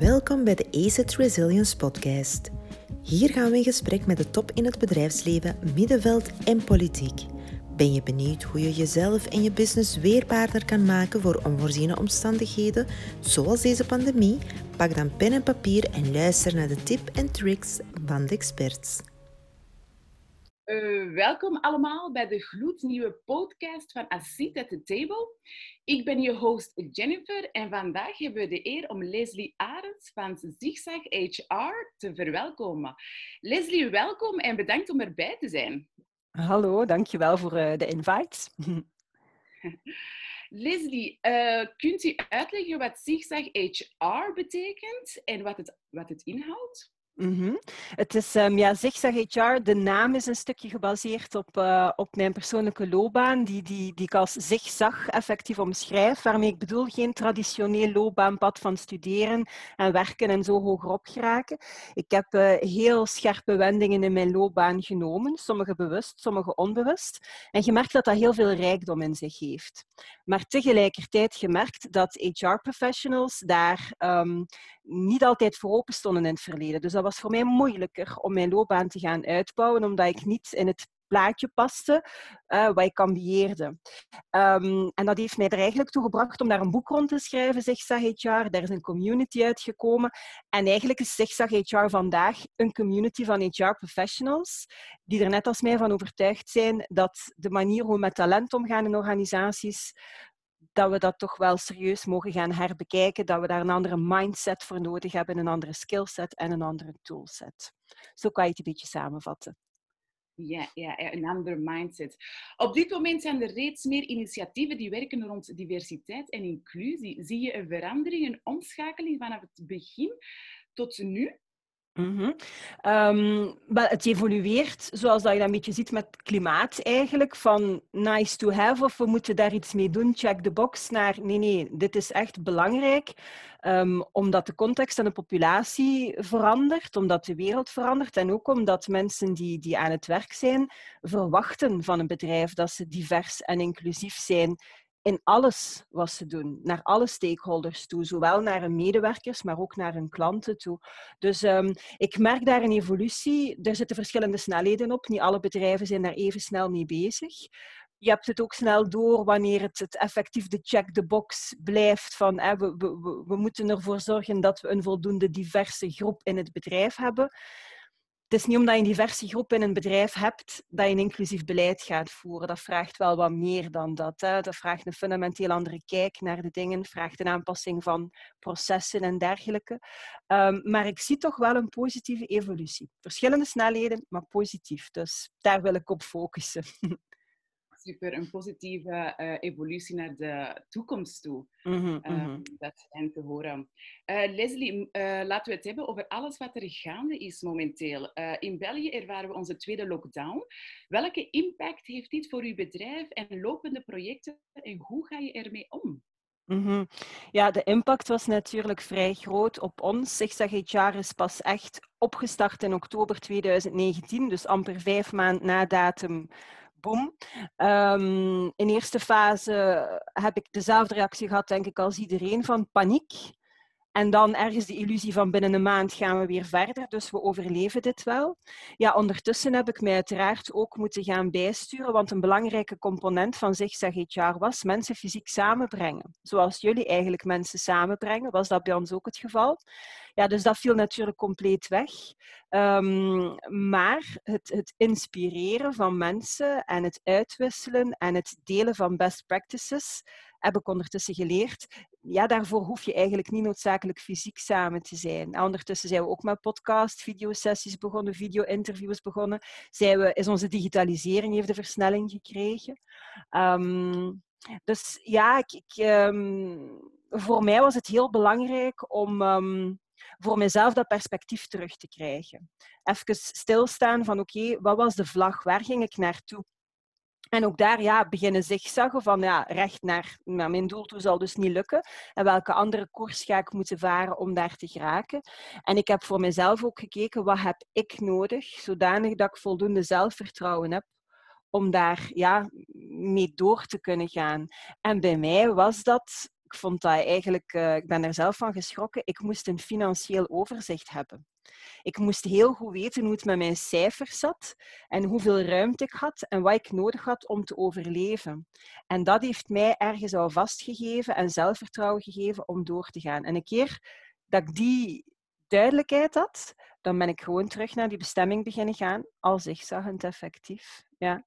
Welkom bij de ACET Resilience Podcast. Hier gaan we in gesprek met de top in het bedrijfsleven, middenveld en politiek. Ben je benieuwd hoe je jezelf en je business weerbaarder kan maken voor onvoorziene omstandigheden, zoals deze pandemie? Pak dan pen en papier en luister naar de tip en tricks van de experts. Uh, welkom allemaal bij de gloednieuwe podcast van A Seat at the Table. Ik ben je host Jennifer en vandaag hebben we de eer om Leslie Arends van Zigzag HR te verwelkomen. Leslie, welkom en bedankt om erbij te zijn. Hallo, dankjewel voor uh, de invite. Leslie, uh, kunt u uitleggen wat Zigzag HR betekent en wat het, wat het inhoudt? Mm Het is, um, ja, Zigzag HR, de naam is een stukje gebaseerd op, uh, op mijn persoonlijke loopbaan, die, die, die ik als zigzag effectief omschrijf, waarmee ik bedoel geen traditioneel loopbaanpad van studeren en werken en zo hogerop geraken. Ik heb uh, heel scherpe wendingen in mijn loopbaan genomen, sommige bewust, sommige onbewust. En je merkt dat dat heel veel rijkdom in zich heeft. Maar tegelijkertijd gemerkt dat HR-professionals daar um, niet altijd voor open stonden in het verleden. Dus dat was voor mij moeilijker om mijn loopbaan te gaan uitbouwen, omdat ik niet in het plaatje paste uh, wat ik ambieerde. Um, en dat heeft mij er eigenlijk toe gebracht om daar een boek rond te schrijven, Zigzag HR. Daar is een community uitgekomen. En eigenlijk is Zigzag HR vandaag een community van HR-professionals die er net als mij van overtuigd zijn dat de manier hoe we met talent omgaan in organisaties dat we dat toch wel serieus mogen gaan herbekijken, dat we daar een andere mindset voor nodig hebben, een andere skillset en een andere toolset. Zo kan je het een beetje samenvatten. Ja, ja, een andere mindset. Op dit moment zijn er reeds meer initiatieven die werken rond diversiteit en inclusie. Zie je een verandering, een omschakeling vanaf het begin tot nu? Mm -hmm. um, het evolueert, zoals dat je dat een beetje ziet met klimaat eigenlijk, van nice to have of we moeten daar iets mee doen, check the box, naar nee, nee, dit is echt belangrijk, um, omdat de context en de populatie verandert, omdat de wereld verandert en ook omdat mensen die, die aan het werk zijn verwachten van een bedrijf dat ze divers en inclusief zijn in alles wat ze doen, naar alle stakeholders toe, zowel naar hun medewerkers, maar ook naar hun klanten toe. Dus um, ik merk daar een evolutie. Er zitten verschillende snelheden op. Niet alle bedrijven zijn daar even snel mee bezig. Je hebt het ook snel door wanneer het, het effectief de check-the-box blijft van we, we, we moeten ervoor zorgen dat we een voldoende diverse groep in het bedrijf hebben het is niet omdat je een diverse groep in een bedrijf hebt dat je een inclusief beleid gaat voeren. Dat vraagt wel wat meer dan dat. Hè. Dat vraagt een fundamenteel andere kijk naar de dingen, vraagt een aanpassing van processen en dergelijke. Um, maar ik zie toch wel een positieve evolutie. Verschillende snelheden, maar positief. Dus daar wil ik op focussen. super, een positieve uh, evolutie naar de toekomst toe. Mm -hmm, mm -hmm. dat te horen. Uh, Leslie, uh, laten we het hebben over alles wat er gaande is momenteel. in België ervaren we onze tweede lockdown. Welke impact heeft dit voor uw bedrijf en lopende projecten en hoe ga je ermee om? Mm -hmm. Ja, de impact was natuurlijk vrij groot op ons. Zigzag HR is pas echt opgestart in oktober 2019, dus amper vijf maanden na datum boom. Um, in eerste fase heb ik dezelfde reactie gehad, denk ik, als iedereen, van paniek. En dan ergens de illusie van binnen een maand gaan we weer verder, dus we overleven dit wel. Ja, ondertussen heb ik mij uiteraard ook moeten gaan bijsturen, want een belangrijke component van Zigzag HR was mensen fysiek samenbrengen. Zoals jullie eigenlijk mensen samenbrengen, was dat bij ons ook het geval. Ja, dus dat viel natuurlijk compleet weg. Um, maar het, het, inspireren van mensen en het uitwisselen en het delen van best practices heb ik ondertussen geleerd. Ja, daarvoor hoef je eigenlijk niet noodzakelijk fysiek samen te zijn. ondertussen zijn we ook met podcast, videosessies begonnen, video-interviews begonnen. Zijn we, is onze digitalisering heeft de versnelling gekregen. Um, dus ja, ik, ik, um, voor mij was het heel belangrijk om voor mezelf dat perspectief terug te krijgen. Even stilstaan van oké, wat was de vlag? Waar ging ik naartoe? En ook daar ja, beginnen zigzaggen van ja, recht naar, naar mijn doel toe zal dus niet lukken. En welke andere koers ga ik moeten varen om daar te geraken? En ik heb voor mezelf ook gekeken, wat heb ik nodig, zodanig dat ik voldoende zelfvertrouwen heb om daar ja, mee door te kunnen gaan. En bij mij was dat ik vond dat eigenlijk, uh, ik ben er zelf van geschrokken, ik moest een financieel overzicht hebben. Ik moest heel goed weten hoe het met mijn cijfers zat en hoeveel ruimte ik had en wat ik nodig had om te overleven. En dat heeft mij ergens al vastgegeven en zelfvertrouwen gegeven om door te gaan. En een keer dat ik die duidelijkheid had, dan ben ik gewoon terug naar die bestemming beginnen gaan, al zigzaggend effectief. Ja.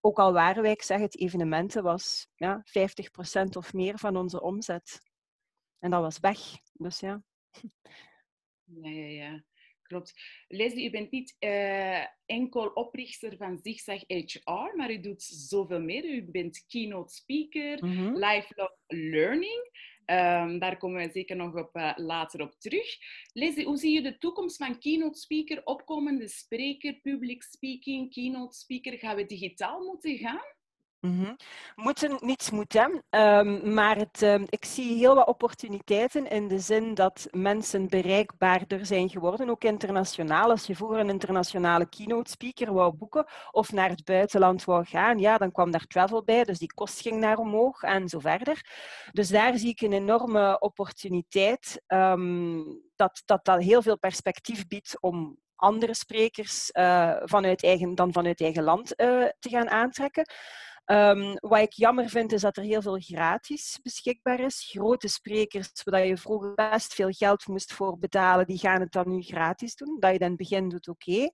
Ook al waren wij, ik zeg het, evenementen was ja, 50% of meer van onze omzet. En dat was weg. Dus ja. Ja, ja, ja. Klopt. Leslie, u bent niet uh, enkel oprichter van Zigzag HR, maar u doet zoveel meer. U bent keynote speaker, mm -hmm. lifelong learning. Um, daar komen we zeker nog op, uh, later op terug. Leslie, hoe zie je de toekomst van keynote speaker, opkomende spreker, public speaking, keynote speaker? Gaan we digitaal moeten gaan? Mm Moeten, niets moeten. Um, maar het, um, ik zie heel wat opportuniteiten in de zin dat mensen bereikbaarder zijn geworden, ook internationaal. Als je vroeger een internationale keynote speaker wou boeken of naar het buitenland wou gaan, ja, dan kwam daar travel bij, dus die kost ging naar omhoog en zo verder. Dus daar zie ik een enorme opportuniteit um, dat, dat dat heel veel perspectief biedt om andere sprekers uh, vanuit eigen, dan vanuit eigen land uh, te gaan aantrekken. Um, wat ik jammer vind, is dat er heel veel gratis beschikbaar is. Grote sprekers, waar je vroeger best veel geld moest voor betalen, die gaan het dan nu gratis doen. Dat je dan in het begin doet, oké.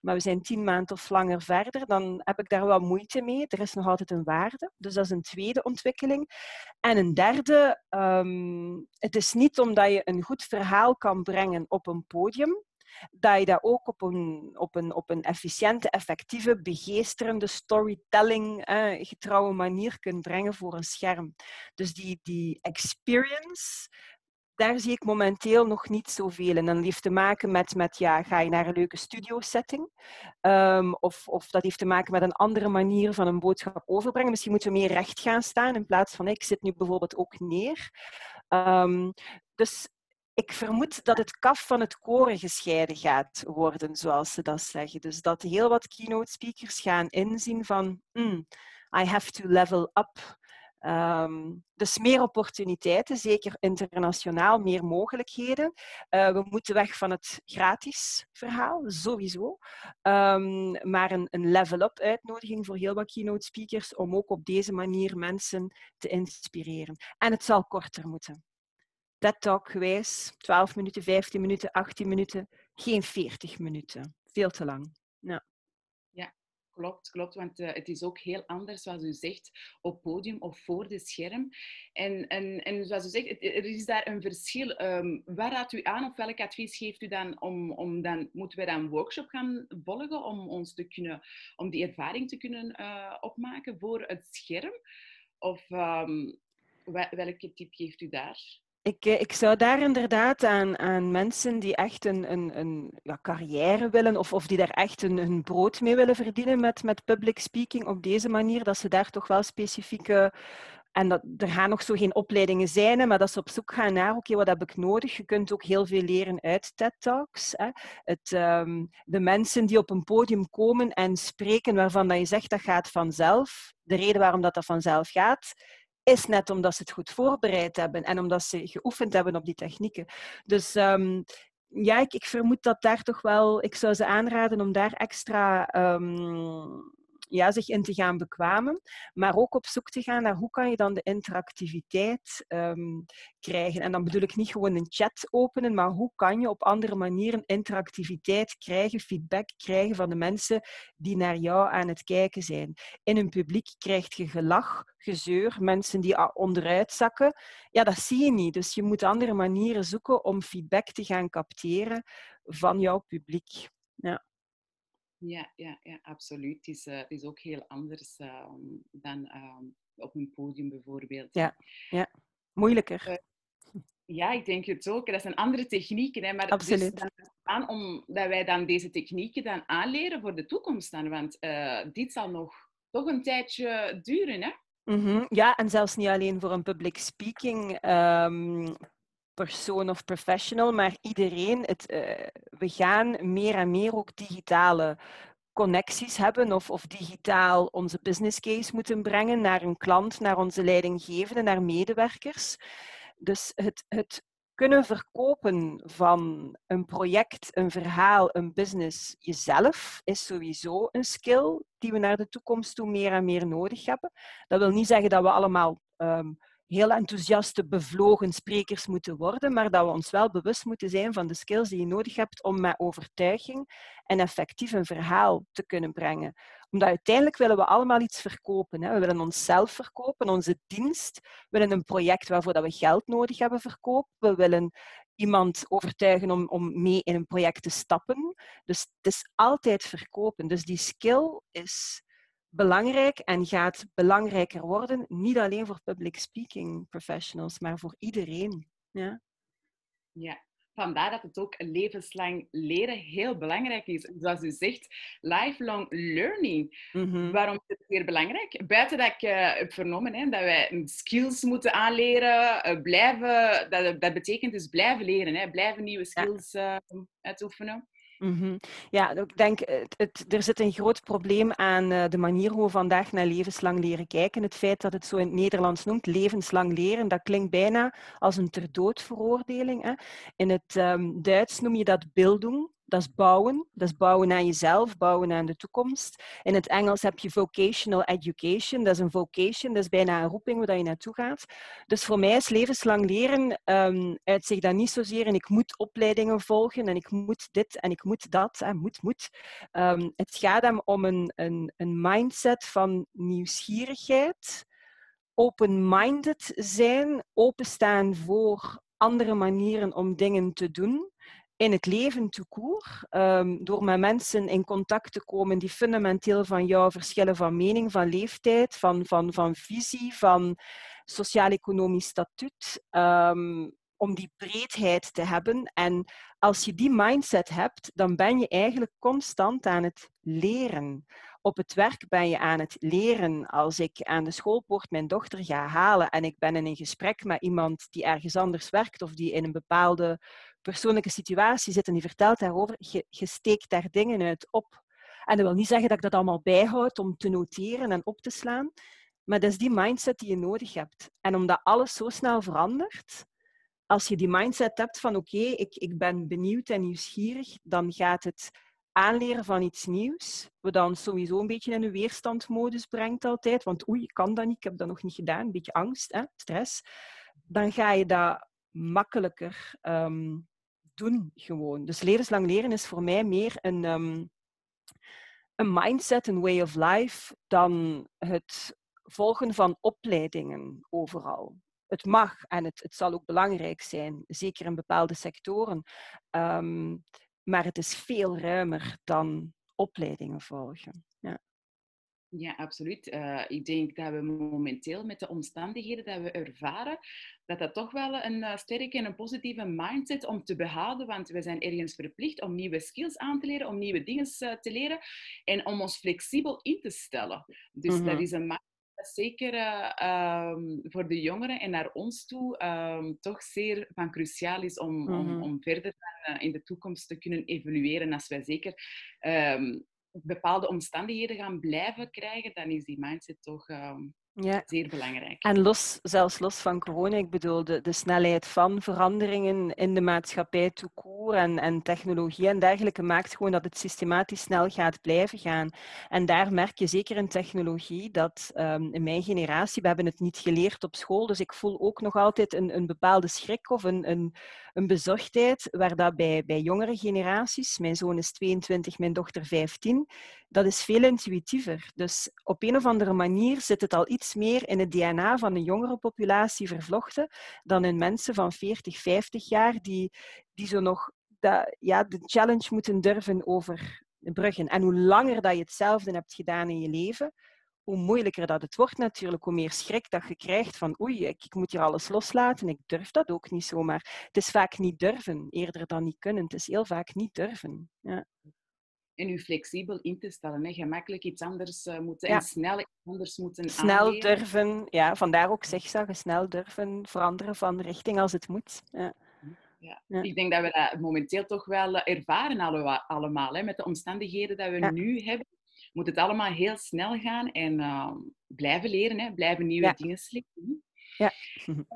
Maar we zijn tien maanden of langer verder, dan heb ik daar wel moeite mee. Er is nog altijd een waarde. Dus dat is een tweede ontwikkeling. En een derde, um, het is niet omdat je een goed verhaal kan brengen op een podium, dat je dat ook op een, op een, op een efficiënte, effectieve, begeesterende storytelling eh, getrouwe manier kunt brengen voor een scherm. Dus die, die experience, daar zie ik momenteel nog niet zoveel. En dat heeft te maken met, met ja, ga je naar een leuke studio-setting? Um, of, of dat heeft te maken met een andere manier van een boodschap overbrengen. Misschien moeten we meer recht gaan staan in plaats van ik zit nu bijvoorbeeld ook neer. Um, dus ik vermoed dat het kaf van het koren gescheiden gaat worden, zoals ze dat zeggen. Dus dat heel wat keynote speakers gaan inzien van mm, I have to level up. Um, dus meer opportuniteiten, zeker internationaal, meer mogelijkheden. Uh, we moeten weg van het gratis verhaal, sowieso. Um, maar een, een level-up uitnodiging voor heel wat keynote speakers om ook op deze manier mensen te inspireren. En het zal korter moeten. TED-talk geweest, 12 minuten, 15 minuten, 18 minuten, geen 40 minuten. Veel te lang. Ja. ja. Klopt, klopt, want uh, het is ook heel anders, zoals u zegt, op podium of voor de scherm. En, en, en zoals u zegt, er is daar een verschil. Um, waar raadt u aan of welk advies geeft u dan om, om dan, moeten we dan een workshop gaan volgen om ons te kunnen, om die ervaring te kunnen uh, opmaken voor het scherm? Of um, welke tip geeft u daar? Ik, eh, ik zou daar inderdaad aan, aan mensen die echt een, een, een ja, carrière willen of, of die daar echt een, hun brood mee willen verdienen met, met public speaking op deze manier, dat ze daar toch wel specifieke en dat, er gaan nog zo geen opleidingen zijn, maar dat ze op zoek gaan naar, oké, wat heb ik nodig? Je kunt ook heel veel leren uit TED-talks. Um, de mensen die op een podium komen en spreken waarvan dat je zegt dat gaat vanzelf, de reden waarom dat, dat vanzelf gaat, is net omdat ze het goed voorbereid hebben en omdat ze geoefend hebben op die technieken. Dus um, ja, ik, vermoed dat daar toch wel, ik zou ze aanraden om daar extra um, ja, zich in te gaan bekwamen, maar ook op zoek te gaan naar hoe kan je dan de interactiviteit um, krijgen. En dan bedoel ik niet gewoon een chat openen, maar hoe kan je op andere manieren interactiviteit krijgen, feedback krijgen van de mensen die naar jou aan het kijken zijn. In een publiek krijg je gelach, gezeur, mensen die onderuit zakken. Ja, dat zie je niet. Dus je moet andere manieren zoeken om feedback te gaan capteren van jouw publiek. Ja. Ja, ja, ja absoluut. Het is, uh, het is ook heel anders uh, dan uh, op een podium bijvoorbeeld. Ja, ja. moeilijker. Eh, ja, ik denk het ook. Dat zijn andere technieken. Hè, maar dus absoluut. Dus aan om, dat wij dan deze technieken dan aanleren voor de toekomst. Dan, want dit zal nog toch een tijdje duren. Hè? Mm -hmm. Ja, en zelfs niet alleen voor een public speaking um, persoon of professional, maar iedereen. Het, uh, we gaan meer en meer ook digitale connecties hebben of, of digitaal onze business case moeten brengen naar een klant, naar onze leidinggevende, naar medewerkers. Dus het, het kunnen verkopen van een project, een verhaal, een business jezelf is sowieso een skill die we naar de toekomst toe meer en meer nodig hebben. Dat wil niet zeggen dat we allemaal um, heel enthousiaste, bevlogen sprekers moeten worden, maar dat we ons wel bewust moeten zijn van de skills die je nodig hebt om met overtuiging en effectief een verhaal te kunnen brengen. Omdat uiteindelijk willen we allemaal iets verkopen. Hè. We willen onszelf verkopen, onze dienst. We willen een project waarvoor dat we geld nodig hebben verkopen. We willen iemand overtuigen om, om mee in een project te stappen. Dus het is altijd verkopen. Dus die skill is belangrijk en gaat belangrijker worden, niet alleen voor public speaking professionals, maar voor iedereen. Ja. ja, vandaar dat het ook levenslang leren heel belangrijk is. Zoals u zegt, lifelong learning. Mhm. Waarom is het weer belangrijk? Buiten dat ik uh, heb vernomen hè, dat wij skills moeten aanleren, uh, blijven, dat, dat betekent dus blijven leren, hè, blijven nieuwe skills uh, uitoefenen. Mhm. Ja, ik denk, het, er zit een groot probleem aan uh, de manier hoe we vandaag naar levenslang leren kijken. Het feit dat het zo in het Nederlands noemt, levenslang leren, dat klinkt bijna als een ter dood veroordeling. Hè. In het um, Duits noem je dat bildung, dat is bouwen. Dat is bouwen aan jezelf, bouwen aan de toekomst. In het Engels heb je vocational education. Dat is een vocation, dat is bijna een roeping waar je naartoe gaat. Dus voor mij is levenslang leren um, uitzicht dat niet zozeer en ik moet opleidingen volgen en ik moet dit en ik moet dat. En moet, moet. Ehm, het gaat hem om een, een, een mindset van nieuwsgierigheid, open-minded zijn, openstaan voor andere manieren om dingen te doen in het leven te koer, um, door met mensen in contact te komen die fundamenteel van jou verschillen van mening, van leeftijd, van, van, van visie, van sociaal-economisch statuut, um, om die breedheid te hebben. En als je die mindset hebt, dan ben je eigenlijk constant aan het leren. Op het werk ben je aan het leren. Als ik aan de schoolpoort mijn dochter ga halen en ik ben in een gesprek met iemand die ergens anders werkt of die in een bepaalde persoonlijke situatie zit en die vertelt daarover, je, steekt daar dingen uit op. En dat wil niet zeggen dat ik dat allemaal bijhoud om te noteren en op te slaan, maar dat is die mindset die je nodig hebt. En omdat alles zo snel verandert, als je die mindset hebt van oké, ik, ik ben benieuwd en nieuwsgierig, dan gaat het aanleren van iets nieuws, we dan sowieso een beetje in een weerstandmodus brengt altijd, want oei, ik kan dat niet, ik heb dat nog niet gedaan, een beetje angst, hè, stress, dan ga je dat makkelijker um, doen gewoon. Dus levenslang leren is voor mij meer een, um, een mindset, een way of life, dan het volgen van opleidingen overal. Het mag en het, het zal ook belangrijk zijn, zeker in bepaalde sectoren. Um, maar het is veel ruimer dan opleidingen volgen. Ja. Absoluut. Uh, ik denk dat we momenteel met de omstandigheden dat we ervaren, dat dat toch wel een uh, sterke en een positieve mindset om te behouden, want we zijn ergens verplicht om nieuwe skills aan te leren, om nieuwe dingen uh, te leren en om ons flexibel in te stellen. Dus mm -hmm. dat is een mindset zeker um, voor de jongeren en naar ons toe um, toch zeer van cruciaal is om, mm -hmm. om, om, verder in de toekomst te kunnen evolueren. Als wij zeker um, bepaalde omstandigheden gaan blijven krijgen, dan is die mindset toch um, ja. zeer belangrijk. En los, zelfs los van corona, ik bedoel de, de snelheid van veranderingen in de maatschappij toekoor en, en technologie en dergelijke maakt gewoon dat het systematisch snel gaat blijven gaan. En daar merk je zeker in technologie dat um, in mijn generatie, we hebben het niet geleerd op school, dus ik voel ook nog altijd een, een bepaalde schrik of een, een, een bezorgdheid, waar dat bij, bij jongere generaties, mijn zoon is 22, mijn dochter 15, dat is veel intuïtiever. Dus op een of andere manier zit het al iets meer in het DNA van de jongere populatie vervlochten dan in mensen van 40, 50 jaar die, die zo nog dat, ja, de challenge moeten durven overbruggen. En hoe langer dat je hetzelfde hebt gedaan in je leven, hoe moeilijker dat het wordt natuurlijk, hoe meer schrik dat je krijgt van oei, ik, ik, moet hier alles loslaten, ik durf dat ook niet zomaar. Het is vaak niet durven, eerder dan niet kunnen. Het is heel vaak niet durven. Ja en u flexibel in te stellen. Hè. Gemakkelijk iets anders uh, moeten en snel iets anders moeten Snel durven, ja, vandaar ook zigzaggen, snel durven veranderen van richting als het moet. Ja. ja. Ik denk dat we dat momenteel toch wel ervaren allemaal. Hè, met de omstandigheden die we nu hebben, moet het allemaal heel snel gaan en uh, blijven leren, hè, blijven nieuwe dingen slikken. Ja.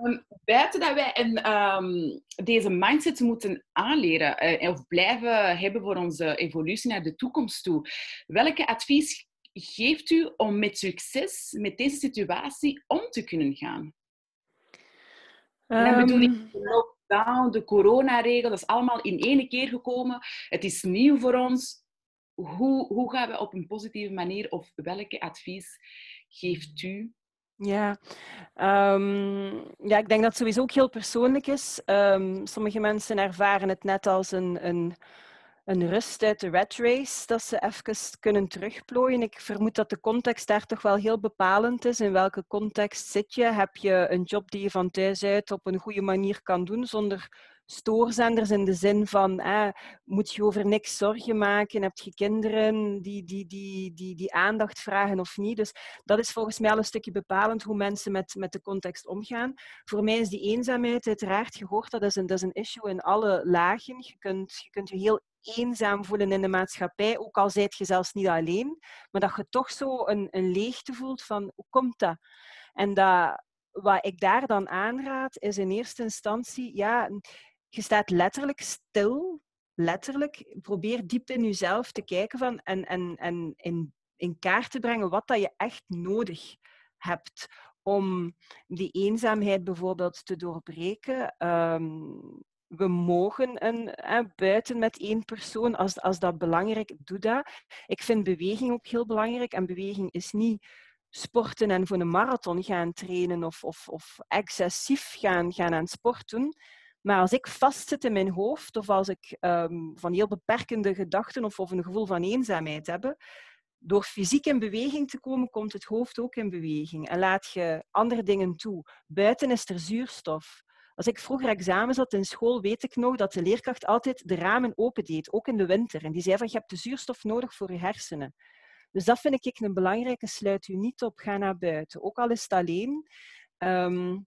Um, buiten dat wij een, um, deze mindset moeten aanleren uh, of blijven hebben voor onze evolutie naar de toekomst toe, welke advies geeft u om met succes met deze situatie om te kunnen gaan? Um, en dan bedoel ik ehm. de lockdown, de coronaregel, dat is allemaal in één keer gekomen. Het is nieuw voor ons. Hoe, hoe gaan we op een positieve manier of welke advies geeft u ja. Um, ja, ik denk dat het sowieso ook heel persoonlijk is. Um, sommige mensen ervaren het net als een, een, een rust uit de rat race, dat ze even kunnen terugplooien. Ik vermoed dat de context daar toch wel heel bepalend is. In welke context zit je? Heb je een job die je van thuis uit op een goede manier kan doen, zonder stoorzenders in de zin van moet je over niks zorgen maken, heb je kinderen die, die, die, die, die aandacht vragen of niet. Dus dat is volgens mij al een stukje bepalend hoe mensen met, met de context omgaan. Voor mij is die eenzaamheid uiteraard, gehoord, dat is een, dat is een issue in alle lagen. Je kunt je, kunt je heel eenzaam voelen in de maatschappij, ook al zijt je zelfs niet alleen, maar dat je toch zo een, een leegte voelt van hoe komt dat? En dat, wat ik daar dan aanraad, is in eerste instantie, ja, je staat letterlijk stil, letterlijk. Probeer diep in jezelf te kijken van, en, en, en in, in kaart te brengen wat dat je echt nodig hebt om die eenzaamheid bijvoorbeeld te doorbreken. Ehm, we mogen een, buiten met één persoon. Als, als dat belangrijk, doe dat. Ik vind beweging ook heel belangrijk. En beweging is niet sporten en voor een marathon gaan trainen of, of, of excessief gaan, gaan aan sport doen. Maar als ik vastzit in mijn hoofd of als ik um, van heel beperkende gedachten of, of een gevoel van eenzaamheid heb, door fysiek in beweging te komen, komt het hoofd ook in beweging. En laat je andere dingen toe. Buiten is er zuurstof. Als ik vroeger examen zat in school, weet ik nog dat de leerkracht altijd de ramen opendeed, ook in de winter. En die zei van, je hebt de zuurstof nodig voor je hersenen. Dus dat vind ik een belangrijke. Sluit u niet op, ga naar buiten. Ook al is het alleen. Um,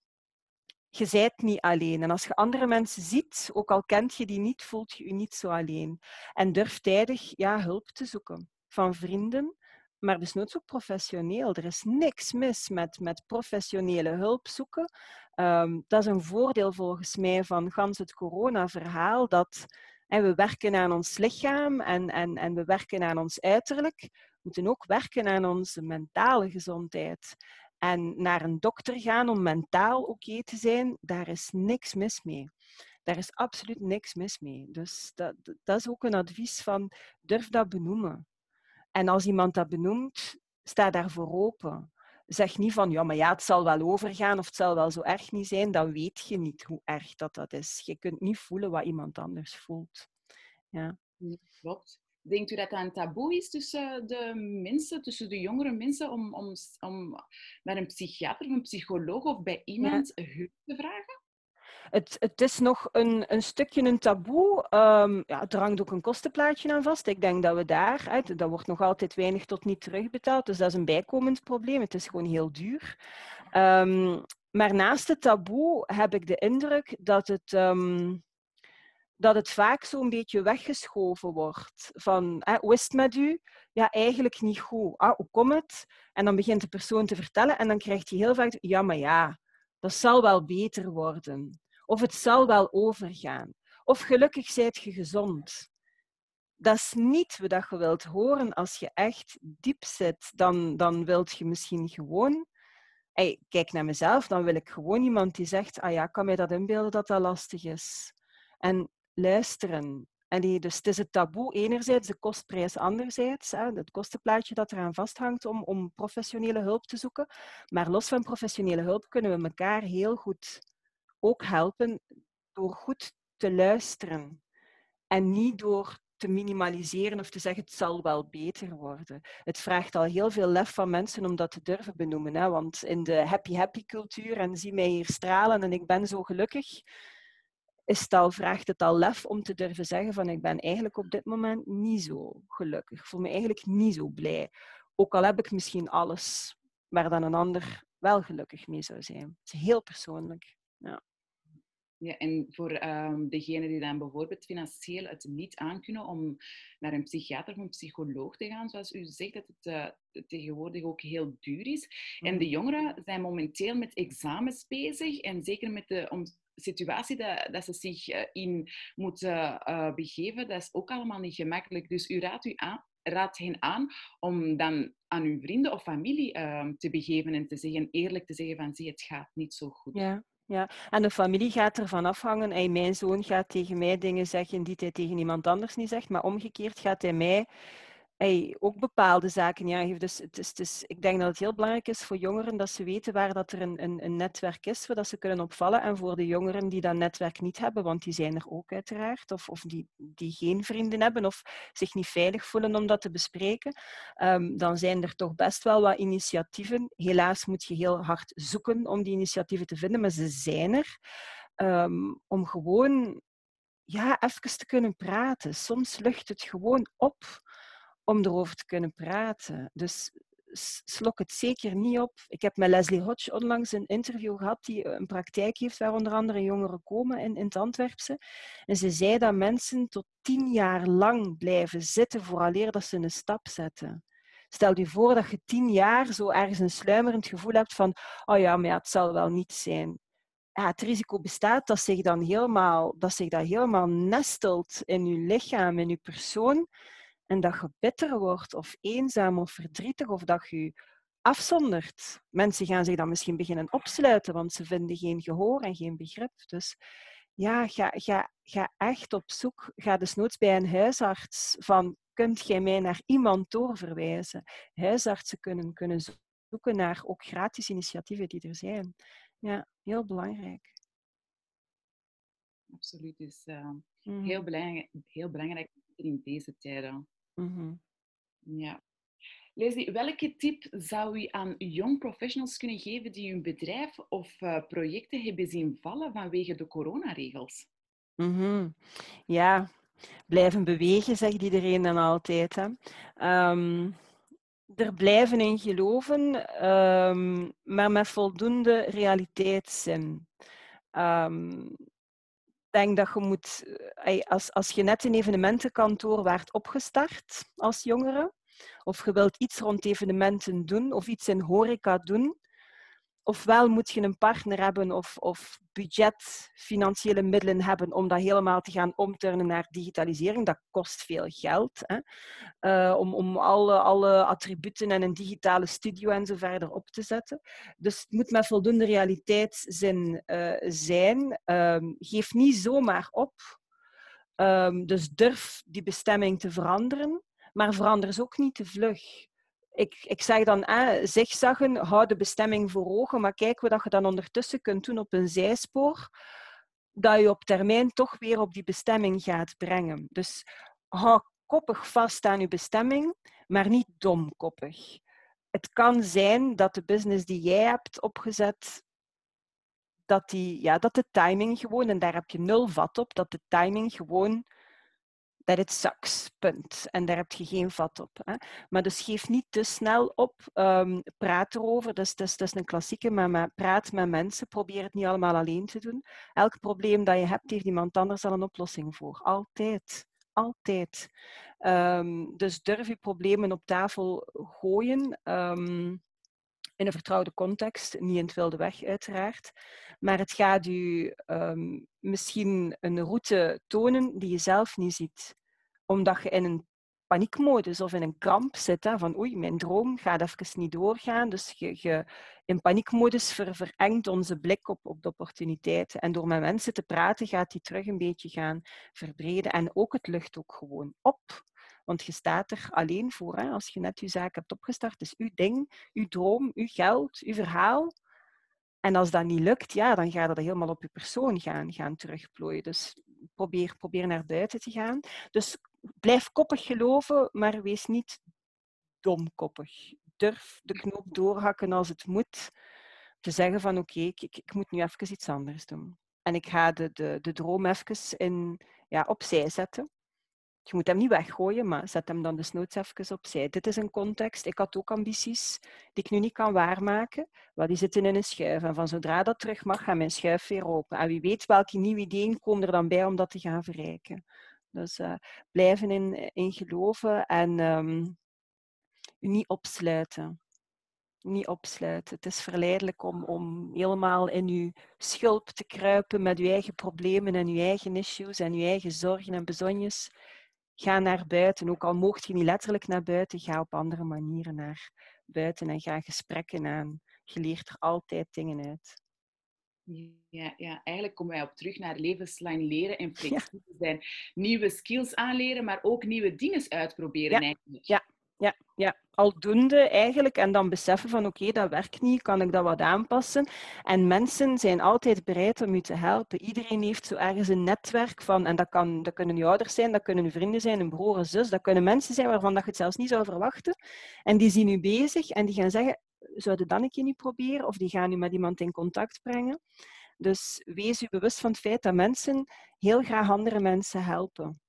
je zijt niet alleen. En als je andere mensen ziet, ook al kent je die niet, voelt je je niet zo alleen. En durf tijdig ja, hulp te zoeken van vrienden, maar nooit ook professioneel. Er is niks mis met, met professionele hulp zoeken. Um, dat is een voordeel volgens mij van gans het corona-verhaal, dat en we werken aan ons lichaam en, en, en we werken aan ons uiterlijk. We moeten ook werken aan onze mentale gezondheid. En naar een dokter gaan om mentaal oké te zijn, daar is niks mis mee. Daar is absoluut niks mis mee. Dus dat, dat is ook een advies van durf dat benoemen. En als iemand dat benoemt, sta daarvoor open. Zeg niet van, ja, maar ja, het zal wel overgaan of het zal wel zo erg niet zijn. Dan weet je niet hoe erg dat, dat is. Je kunt niet voelen wat iemand anders voelt. Ja. Klopt. Denkt u dat dat een taboe is tussen de mensen, tussen de jongere mensen, om, om, om naar een psychiater of een psycholoog of bij iemand hulp te vragen? Het, het, is nog een, een, stukje een taboe. Um, ja, er hangt ook een kostenplaatje aan vast. Ik denk dat we daar, uit, dat wordt nog altijd weinig tot niet terugbetaald, dus dat is een bijkomend probleem. Het is gewoon heel duur. Um, maar naast het taboe heb ik de indruk dat het, um, dat het vaak zo'n beetje weggeschoven wordt. Van, hoe is het met u? Ja, eigenlijk niet goed. Ah, hoe komt het? En dan begint de persoon te vertellen en dan krijgt hij heel vaak, ja, maar ja, dat zal wel beter worden. Of het zal wel overgaan. Of gelukkig zijt je gezond. Dat is niet wat je wilt horen als je echt diep zit. Dan, dan wilt je misschien gewoon... Kijk naar mezelf, dan wil ik gewoon iemand die zegt, ah ja, kan mij dat inbeelden dat dat lastig is. En luisteren. En die, dus het is het taboe enerzijds, de kostprijs anderzijds, hè, het kostenplaatje dat eraan vasthangt om, om professionele hulp te zoeken. Maar los van professionele hulp kunnen we elkaar heel goed ook helpen door goed te luisteren. En niet door te minimaliseren of te zeggen het zal wel beter worden. Het vraagt al heel veel lef van mensen om dat te durven benoemen. Hè? Want in de happy-happy cultuur en zie mij hier stralen en ik ben zo gelukkig, is het al, vraagt het al lef om te durven zeggen van ik ben eigenlijk op dit moment niet zo gelukkig. Ik voel me eigenlijk niet zo blij. Ook al heb ik misschien alles waar dan een ander wel gelukkig mee zou zijn. Het is heel persoonlijk. Ja. Ja, en voor um, degenen die dan bijvoorbeeld financieel het niet aankunnen om naar een psychiater of een psycholoog te gaan, zoals u zegt dat het uh, tegenwoordig ook heel duur is. En de mhm. jongeren zijn momenteel met examens bezig en zeker met de om, situatie dat, dat, ze zich uh, in moeten uh, begeven, dat is ook allemaal niet gemakkelijk. Dus u raadt, u aan, raadt hen aan om dan aan uw vrienden of familie ehm, te begeven en te zeggen, eerlijk te zeggen van zie, het gaat niet zo goed. Ja. Ja, en de familie gaat ervan afhangen. Hey, mijn zoon gaat tegen mij dingen zeggen die hij tegen iemand anders niet zegt, maar omgekeerd gaat hij mij ook bepaalde zaken ja, Dus het is, het is, ik denk dat het heel belangrijk is voor jongeren dat ze weten waar dat er een, een, een netwerk is, waar ze kunnen opvallen. En voor de jongeren die dat netwerk niet hebben, want die zijn er ook uiteraard, of, of die, die geen vrienden hebben of zich niet veilig voelen om dat te bespreken, um, dan zijn er toch best wel wat initiatieven. Helaas moet je heel hard zoeken om die initiatieven te vinden, maar ze zijn er. Um, om gewoon ja, even te kunnen praten. Soms lucht het gewoon op om erover te kunnen praten. Dus slok het zeker niet op. Ik heb met Leslie Hodge onlangs een interview gehad die een praktijk heeft waar onder andere jongeren komen in, het Antwerpse. En ze zei dat mensen tot tien jaar lang blijven zitten vooraleer dat ze een stap zetten. Stel je voor dat je tien jaar zo ergens een sluimerend gevoel hebt van oh ja, maar ja, het zal wel niet zijn. Ja, het risico bestaat dat zich, dan helemaal, dat zich dat helemaal nestelt in je lichaam, in je persoon en dat je bitter wordt of eenzaam of verdrietig of dat je afzondert. Mensen gaan zich dan misschien beginnen opsluiten, want ze vinden geen gehoor en geen begrip. Dus ja, ga, ga, ga echt op zoek. Ga desnoods bij een huisarts van, kunt jij mij naar iemand doorverwijzen? Huisartsen kunnen, kunnen zoeken naar ook gratis initiatieven die er zijn. Ja, heel belangrijk. Absoluut. Dus uh, heel, belangrijk, heel belangrijk in deze tijden. Mm Ja. Leslie, welke tip zou u aan young professionals kunnen geven die hun bedrijf of uh, projecten hebben zien vallen vanwege de coronaregels? Mm Ja, blijven bewegen, zegt iedereen dan altijd. Hè. Um, er blijven in geloven, um, maar met voldoende realiteitszin. Um, denk dat je moet, eh, als, als je net een evenementenkantoor waart opgestart als jongere, of je wilt iets rond evenementen doen of iets in horeca doen, ofwel moet je een partner hebben of, of budget, financiële middelen hebben om dat helemaal te gaan omturnen naar digitalisering. Dat kost veel geld. Hè? Uh, om om alle, alle attributen en een digitale studio en zo verder op te zetten. Dus het moet met voldoende realiteitszin uh, zijn. Um, geef niet zomaar op. Um, dus durf die bestemming te veranderen, maar verander ze ook niet te vlug ik, ik zeg dan, eh, zigzaggen, hou de bestemming voor ogen, maar kijk wat je dan ondertussen kunt doen op een zijspoor, dat je op termijn toch weer op die bestemming gaat brengen. Dus hou koppig vast aan je bestemming, maar niet domkoppig. Het kan zijn dat de business die jij hebt opgezet, dat, die, ja, dat de timing gewoon, en daar heb je nul vat op, dat de timing gewoon dat it sucks, punt. En daar heb je geen vat op. Hè. Maar dus geef niet te snel op. Um, praat erover, dat is, dat, is, dat is een klassieke, maar, maar, praat met mensen. Probeer het niet allemaal alleen te doen. Elk probleem dat je hebt, heeft iemand anders al een oplossing voor. Altijd. Altijd. Um, dus durf je problemen op tafel gooien. Um, in een vertrouwde context, niet in het wilde weg uiteraard. Maar het gaat u um, misschien een route tonen die je zelf niet ziet omdat je in een paniekmodus of in een kramp zit. Hè, van oei, mijn droom gaat even niet doorgaan. Dus je, je in paniekmodus ver, verengt onze blik op, op de opportuniteiten. En door met mensen te praten gaat die terug een beetje gaan verbreden. En ook het lucht ook gewoon op. Want je staat er alleen voor. Hè? Als je net je zaak hebt opgestart, is uw ding, uw droom, uw geld, uw verhaal. En als dat niet lukt, ja, dan gaat dat helemaal op je persoon gaan, gaan terugplooien. Dus probeer, probeer naar buiten te gaan. Dus blijf koppig geloven, maar wees niet domkoppig. Durf de knoop doorhakken als het moet. Te zeggen van oké, ik, ik, moet nu even iets anders doen. En ik ga de, de, de droom even in, ja, opzij zetten. je moet hem niet weggooien, maar zet hem dan desnoods even opzij. Dit is een context. Ik had ook ambities die ik nu niet kan waarmaken, maar die zitten in een schuif. En van zodra dat terug mag, gaat mijn schuif weer open. En wie weet welke nieuwe ideeën komen er dan bij om dat te gaan verrijken. Dus uh, blijven in, in geloven en u niet opsluiten. Niet opsluiten. Het is verleidelijk om, om helemaal in uw schulp te kruipen met uw eigen problemen en uw eigen issues en uw eigen zorgen en bezonjes. Ga naar buiten. Ook al moogt je niet letterlijk naar buiten, ga op andere manieren naar buiten en ga gesprekken aan. Je leert er altijd dingen uit. Ja, ja, eigenlijk komen wij op terug naar levenslang leren en flexibel zijn. Nieuwe skills aanleren, maar ook nieuwe dingen uitproberen. Ja, eigenlijk. ja, ja, ja. Aldoende eigenlijk. En dan beseffen van oké, dat werkt niet, kan ik dat wat aanpassen? En mensen zijn altijd bereid om u te helpen. Iedereen heeft zo ergens een netwerk van, en dat, kan, dat kunnen uw ouders zijn, dat kunnen uw vrienden zijn, een broer, een zus, dat kunnen mensen zijn waarvan dat je het zelfs niet zou verwachten. En die zien u bezig en die gaan zeggen, zouden dan een keer niet proberen? Of die gaan u met iemand in contact brengen. Dus wees u bewust van het feit dat mensen heel graag andere mensen helpen.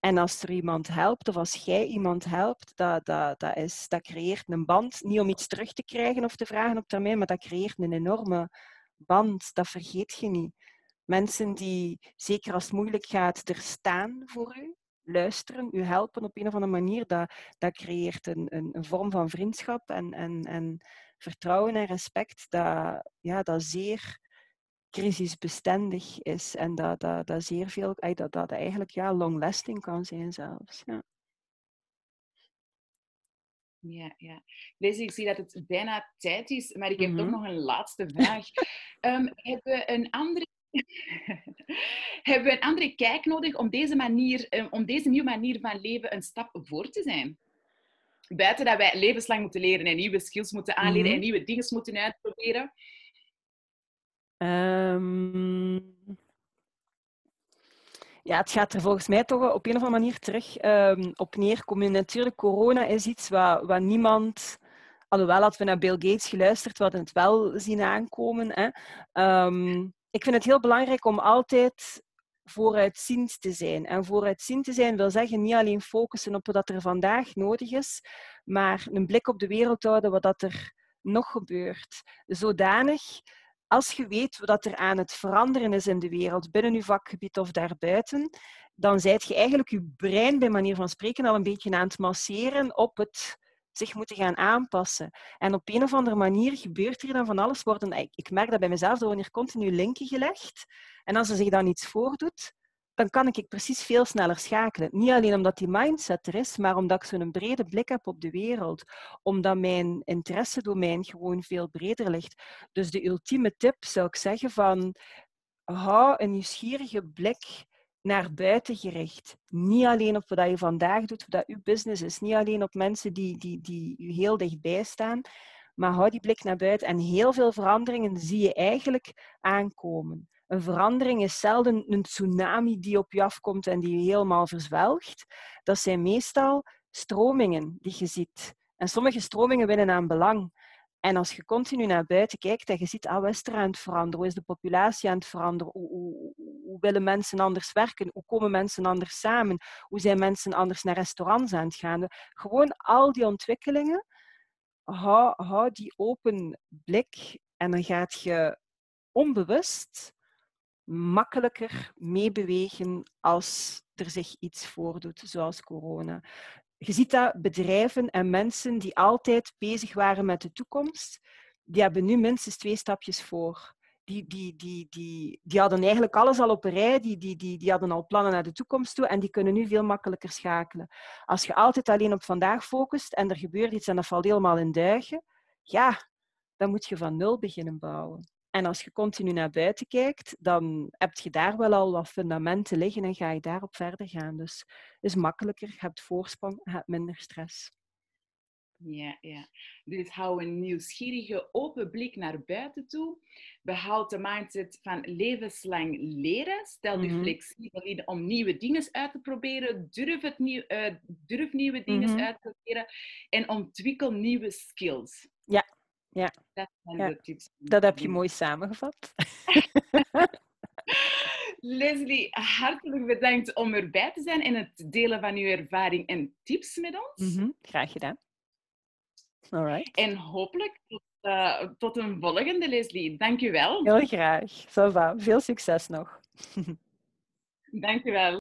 En als er iemand helpt, of als jij iemand helpt, dat, dat, dat, is, dat creëert een band. Niet om iets terug te krijgen of te vragen op termijn, maar dat creëert een enorme band. Dat vergeet je niet. Mensen die, zeker als het moeilijk gaat, er staan voor u, luisteren, u helpen op een of andere manier, dat, dat creëert een, een, een vorm van vriendschap en, en, en vertrouwen en respect dat, ja, dat zeer crisisbestendig is en dat, dat, dat zeer veel, dat, dat eigenlijk ja, long-lasting kan zijn zelfs. Ja. Ja, ja. Ik zie dat het bijna tijd is, maar ik heb mm toch nog een laatste vraag. um, hebben een andere hebben we een andere kijk nodig om deze, manier, ehm, om deze nieuwe manier van leven een stap voor te zijn? Buiten dat wij levenslang moeten leren en nieuwe skills moeten aanleren en mhm. nieuwe dingen moeten uitproberen. Um, ja, het gaat er volgens mij toch op een of andere manier terug um, op neerkomen. Natuurlijk, corona is iets wat, wat niemand... Alhoewel, hadden we naar Bill Gates geluisterd, we hadden het wel zien aankomen. Hè. Um, ik vind het heel belangrijk om altijd vooruitziend te zijn. En vooruitziend te zijn wil zeggen niet alleen focussen op wat er vandaag nodig is, maar een blik op de wereld houden wat er nog gebeurt. Zodanig, als je weet wat er aan het veranderen is in de wereld, binnen je vakgebied of daarbuiten, dan zijt je eigenlijk je brein, bij manier van spreken, al een beetje aan het masseren op het zich moeten gaan aanpassen. En op een of andere manier gebeurt er dan van alles. Worden, ik merk dat bij mezelf, er worden hier continu linken gelegd. En als er zich dan iets voordoet, dan kan ik precies veel sneller schakelen. Niet alleen omdat die mindset er is, maar omdat ik zo'n brede blik heb op de wereld. Omdat mijn interessedomein gewoon veel breder ligt. Dus de ultieme tip zou ik zeggen van hou een nieuwsgierige blik naar buiten gericht. Niet alleen op wat je vandaag doet, wat je business is. Niet alleen op mensen die, die, die je heel dichtbij staan. Maar hou die blik naar buiten. En heel veel veranderingen zie je eigenlijk aankomen. Een verandering is zelden een tsunami die op je afkomt en die je helemaal verzwelgt. Dat zijn meestal stromingen die je ziet. En sommige stromingen winnen aan belang. En als je continu naar buiten kijkt en je ziet, ah, er aan het veranderen? Hoe is de populatie aan het veranderen? Hoe, hoe, hoe, willen mensen anders werken? Hoe komen mensen anders samen? Hoe zijn mensen anders naar restaurants aan het gaan? Gewoon al die ontwikkelingen, hou, hou die open blik en dan gaat je onbewust makkelijker meebewegen als er zich iets voordoet, zoals corona. Je ziet dat bedrijven en mensen die altijd bezig waren met de toekomst, die hebben nu minstens twee stapjes voor. Die, die, die, die, die hadden eigenlijk alles al op een rij, die, die, die, die hadden al plannen naar de toekomst toe en die kunnen nu veel makkelijker schakelen. Als je altijd alleen op vandaag focust en er gebeurt iets en dat valt helemaal in duigen, ja, dan moet je van nul beginnen bouwen. En als je continu naar buiten kijkt, dan heb je daar wel al wat fundamenten liggen en ga je daarop verder gaan. Dus het is makkelijker, je hebt voorsprong, je hebt minder stress. Ja, ja. Dus hou een nieuwsgierige, open blik naar buiten toe. Behoud de mindset van levenslang leren. Stel je mhm. flexibel in om nieuwe dingen uit te proberen. Durf, het nieuw, uh, durf nieuwe dingen mm uit te proberen. En ontwikkel nieuwe skills. Ja, ja. Dat heb je mooi samengevat. Leslie, hartelijk bedankt om erbij te zijn en het delen van uw ervaring en tips met ons. Mhm, Graag gedaan. All right. En hopelijk tot, uh, tot een volgende, Leslie. Dank u wel. Heel graag. Va. Veel succes nog. Dank u wel.